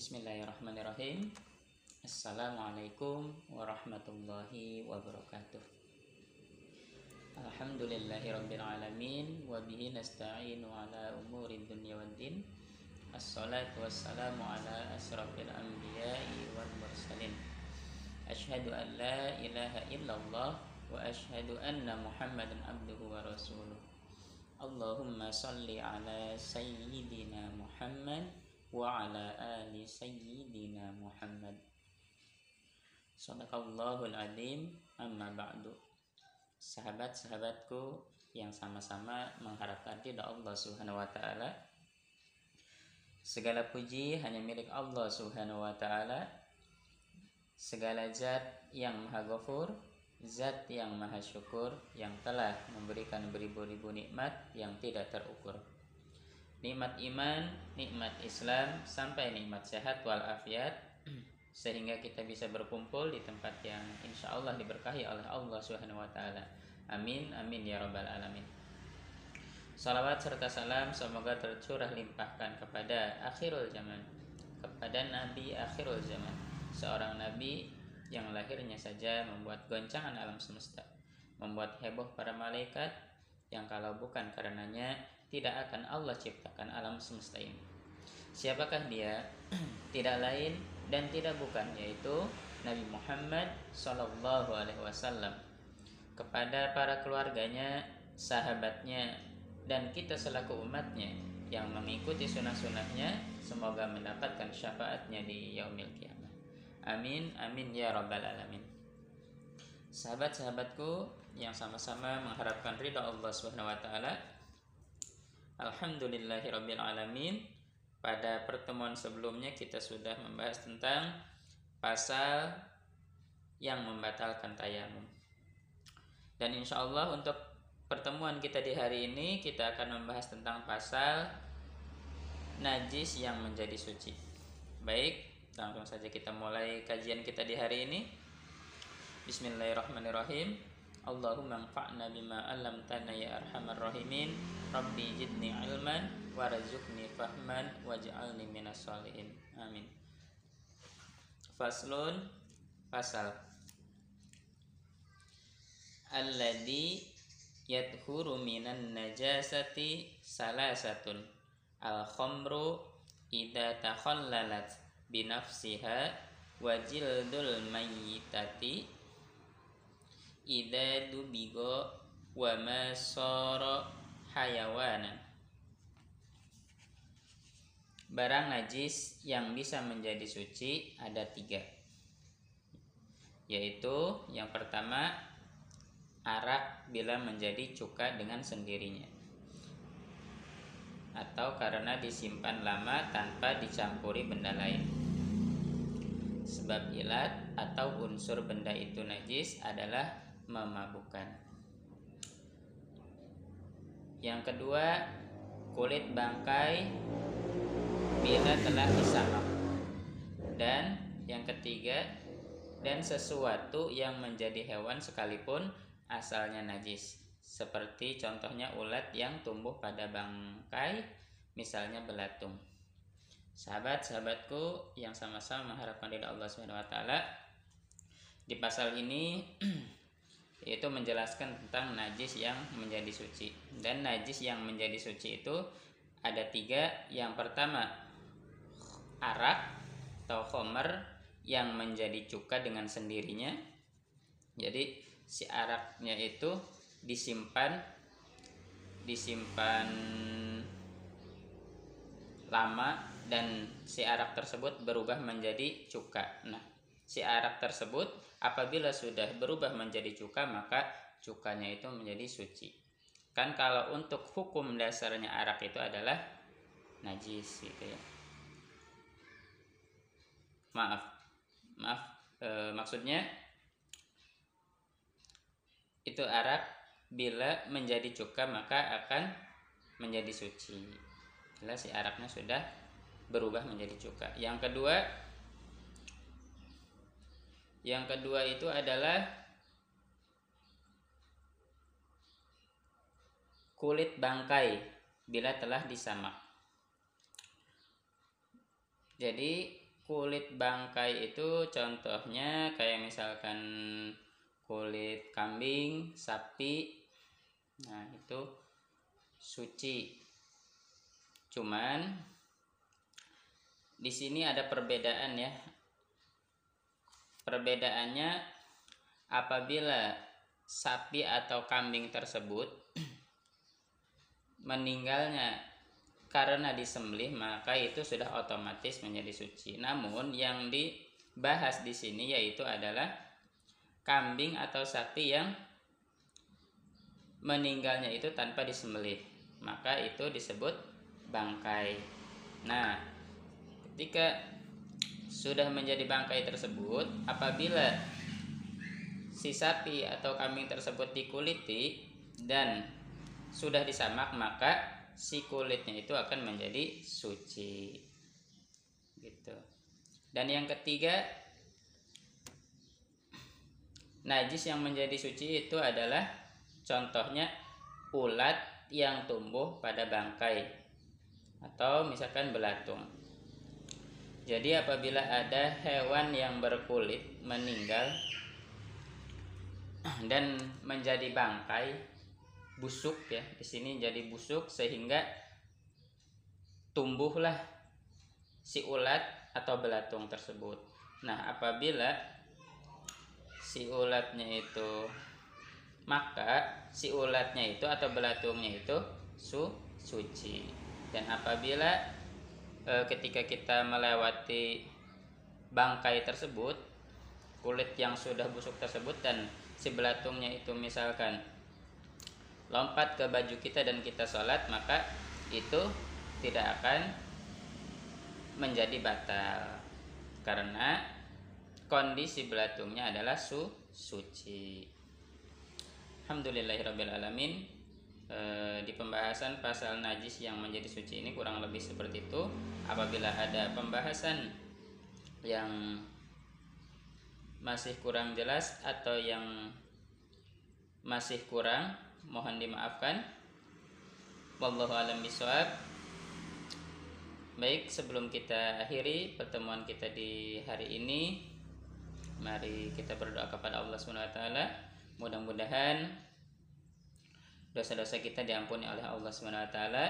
Bismillahirrahmanirrahim. Assalamualaikum warahmatullahi wabarakatuh. Alhamdulillahirabbil alamin wa bihi nasta'inu ala umuri dunya waddin. Assalatu wassalamu ala asrafil anbiya'i wal mursalin. Ashhadu an la ilaha illallah wa ashhadu anna Muhammadan abduhu wa rasuluh. Allahumma salli ala sayyidina Muhammad ala ali sayyidina Muhammad. Sadaqallahul adim amma ba'du. Sahabat-sahabatku yang sama-sama mengharapkan ridha Allah Subhanahu wa taala. Segala puji hanya milik Allah Subhanahu wa taala. Segala zat yang Maha Ghafur, Zat yang maha syukur yang telah memberikan beribu-ribu nikmat yang tidak terukur. Nikmat iman, nikmat Islam, sampai nikmat sehat walafiat sehingga kita bisa berkumpul di tempat yang insya Allah diberkahi oleh Allah Subhanahu wa taala. Amin amin ya rabbal alamin. Salawat serta salam semoga tercurah limpahkan kepada akhirul zaman, kepada Nabi akhirul zaman, seorang nabi yang lahirnya saja membuat goncangan alam semesta, membuat heboh para malaikat yang kalau bukan karenanya tidak akan Allah ciptakan alam semesta ini. Siapakah dia? tidak lain dan tidak bukan yaitu Nabi Muhammad Shallallahu Alaihi Wasallam kepada para keluarganya, sahabatnya, dan kita selaku umatnya yang mengikuti sunnah-sunnahnya semoga mendapatkan syafaatnya di yaumil kiamat. Amin, amin ya rabbal alamin. Sahabat-sahabatku yang sama-sama mengharapkan ridha Allah Subhanahu wa taala. Alhamdulillahirabbil alamin. Pada pertemuan sebelumnya kita sudah membahas tentang pasal yang membatalkan tayamum. Dan insya Allah untuk pertemuan kita di hari ini kita akan membahas tentang pasal najis yang menjadi suci. Baik, Langsung saja kita mulai kajian kita di hari ini. Bismillahirrahmanirrahim. Allahumma anfa'na bima 'allamtana ya arhamar rahimin. Rabbi jidni ilman warzuqni fahman waj'alni minas solihin. Amin. Faslun pasal Alladhi yadhuru minan najasati salasatun al khamru idza takhallalat binafsiha wa jildul mayyitati idza dubigo wa ma Barang najis yang bisa menjadi suci ada tiga. Yaitu yang pertama Arak bila menjadi cuka dengan sendirinya. Atau karena disimpan lama tanpa dicampuri benda lain. Sebab ilat atau unsur benda itu najis adalah memabukkan. Yang kedua, kulit bangkai bila telah disamak. Dan yang ketiga, dan sesuatu yang menjadi hewan sekalipun asalnya najis. Seperti contohnya ulat yang tumbuh pada bangkai, misalnya belatung sahabat-sahabatku yang sama-sama mengharapkan dari Allah Subhanahu wa taala di pasal ini yaitu menjelaskan tentang najis yang menjadi suci. Dan najis yang menjadi suci itu ada tiga. Yang pertama arak atau khomer yang menjadi cuka dengan sendirinya. Jadi si araknya itu disimpan disimpan lama dan si arak tersebut berubah menjadi cuka. Nah, si arak tersebut apabila sudah berubah menjadi cuka maka cukanya itu menjadi suci. Kan kalau untuk hukum dasarnya arak itu adalah najis gitu ya. Maaf. Maaf e, maksudnya itu arak bila menjadi cuka maka akan menjadi suci. Jelas si araknya sudah berubah menjadi cuka. Yang kedua yang kedua itu adalah kulit bangkai bila telah disamak. Jadi kulit bangkai itu contohnya kayak misalkan kulit kambing, sapi. Nah, itu suci. Cuman di sini ada perbedaan ya. Perbedaannya apabila sapi atau kambing tersebut meninggalnya karena disembelih maka itu sudah otomatis menjadi suci. Namun yang dibahas di sini yaitu adalah kambing atau sapi yang meninggalnya itu tanpa disembelih. Maka itu disebut bangkai. Nah, ketika sudah menjadi bangkai tersebut, apabila si sapi atau kambing tersebut dikuliti dan sudah disamak maka si kulitnya itu akan menjadi suci. Gitu. Dan yang ketiga najis yang menjadi suci itu adalah contohnya ulat yang tumbuh pada bangkai atau misalkan belatung jadi apabila ada hewan yang berkulit meninggal dan menjadi bangkai busuk ya di sini jadi busuk sehingga tumbuhlah si ulat atau belatung tersebut. Nah, apabila si ulatnya itu maka si ulatnya itu atau belatungnya itu su suci. Dan apabila e, ketika kita melewati bangkai tersebut, kulit yang sudah busuk tersebut dan si belatungnya itu misalkan lompat ke baju kita dan kita sholat maka itu tidak akan menjadi batal karena kondisi belatungnya adalah su suci. Alhamdulillahirobbilalamin e, di pembahasan pasal najis yang menjadi suci ini kurang lebih seperti itu. Apabila ada pembahasan yang masih kurang jelas atau yang masih kurang mohon dimaafkan. Wallahu alam bisawab baik sebelum kita akhiri pertemuan kita di hari ini mari kita berdoa kepada Allah Subhanahu wa taala. Mudah-mudahan dosa-dosa kita diampuni oleh Allah Subhanahu wa taala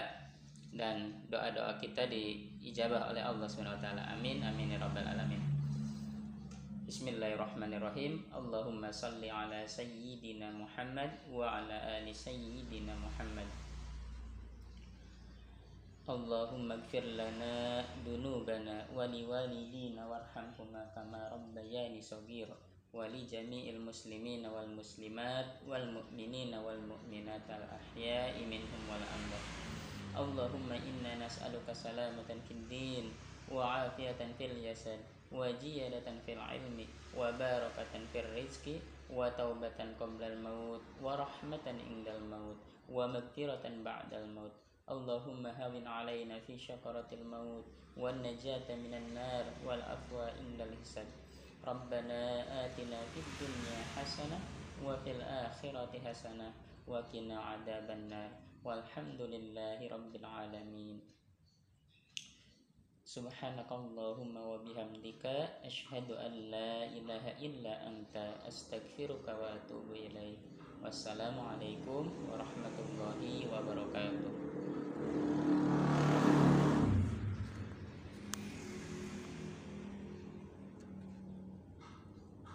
dan doa-doa kita diijabah oleh Allah Subhanahu wa taala amin amin ya rabbal alamin Bismillahirrahmanirrahim. Allahumma salli ala sayyidina Muhammad wa ala ali sayyidina Muhammad. Allahumma gfir lana dunubana wa liwalidina warhamhuma kama rabbayani ولجميع المسلمين والمسلمات والمؤمنين والمؤمنات الأحياء منهم والأموات. اللهم إنا نسألك سلامة في الدين وعافية في الجسد وجيادة في العلم وبركة في الرزق وتوبة قبل الموت ورحمة عند الموت ومغفرة بعد الموت. اللهم هون علينا في شكرة الموت والنجاة من النار والعفو عند الحساب ربنا آتنا في الدنيا حسنة وفي الآخرة حسنة وقنا عذاب النار. والحمد لله رب العالمين. سبحانك اللهم وبحمدك أشهد أن لا إله إلا أنت أستغفرك وأتوب إليك. والسلام عليكم ورحمة الله وبركاته.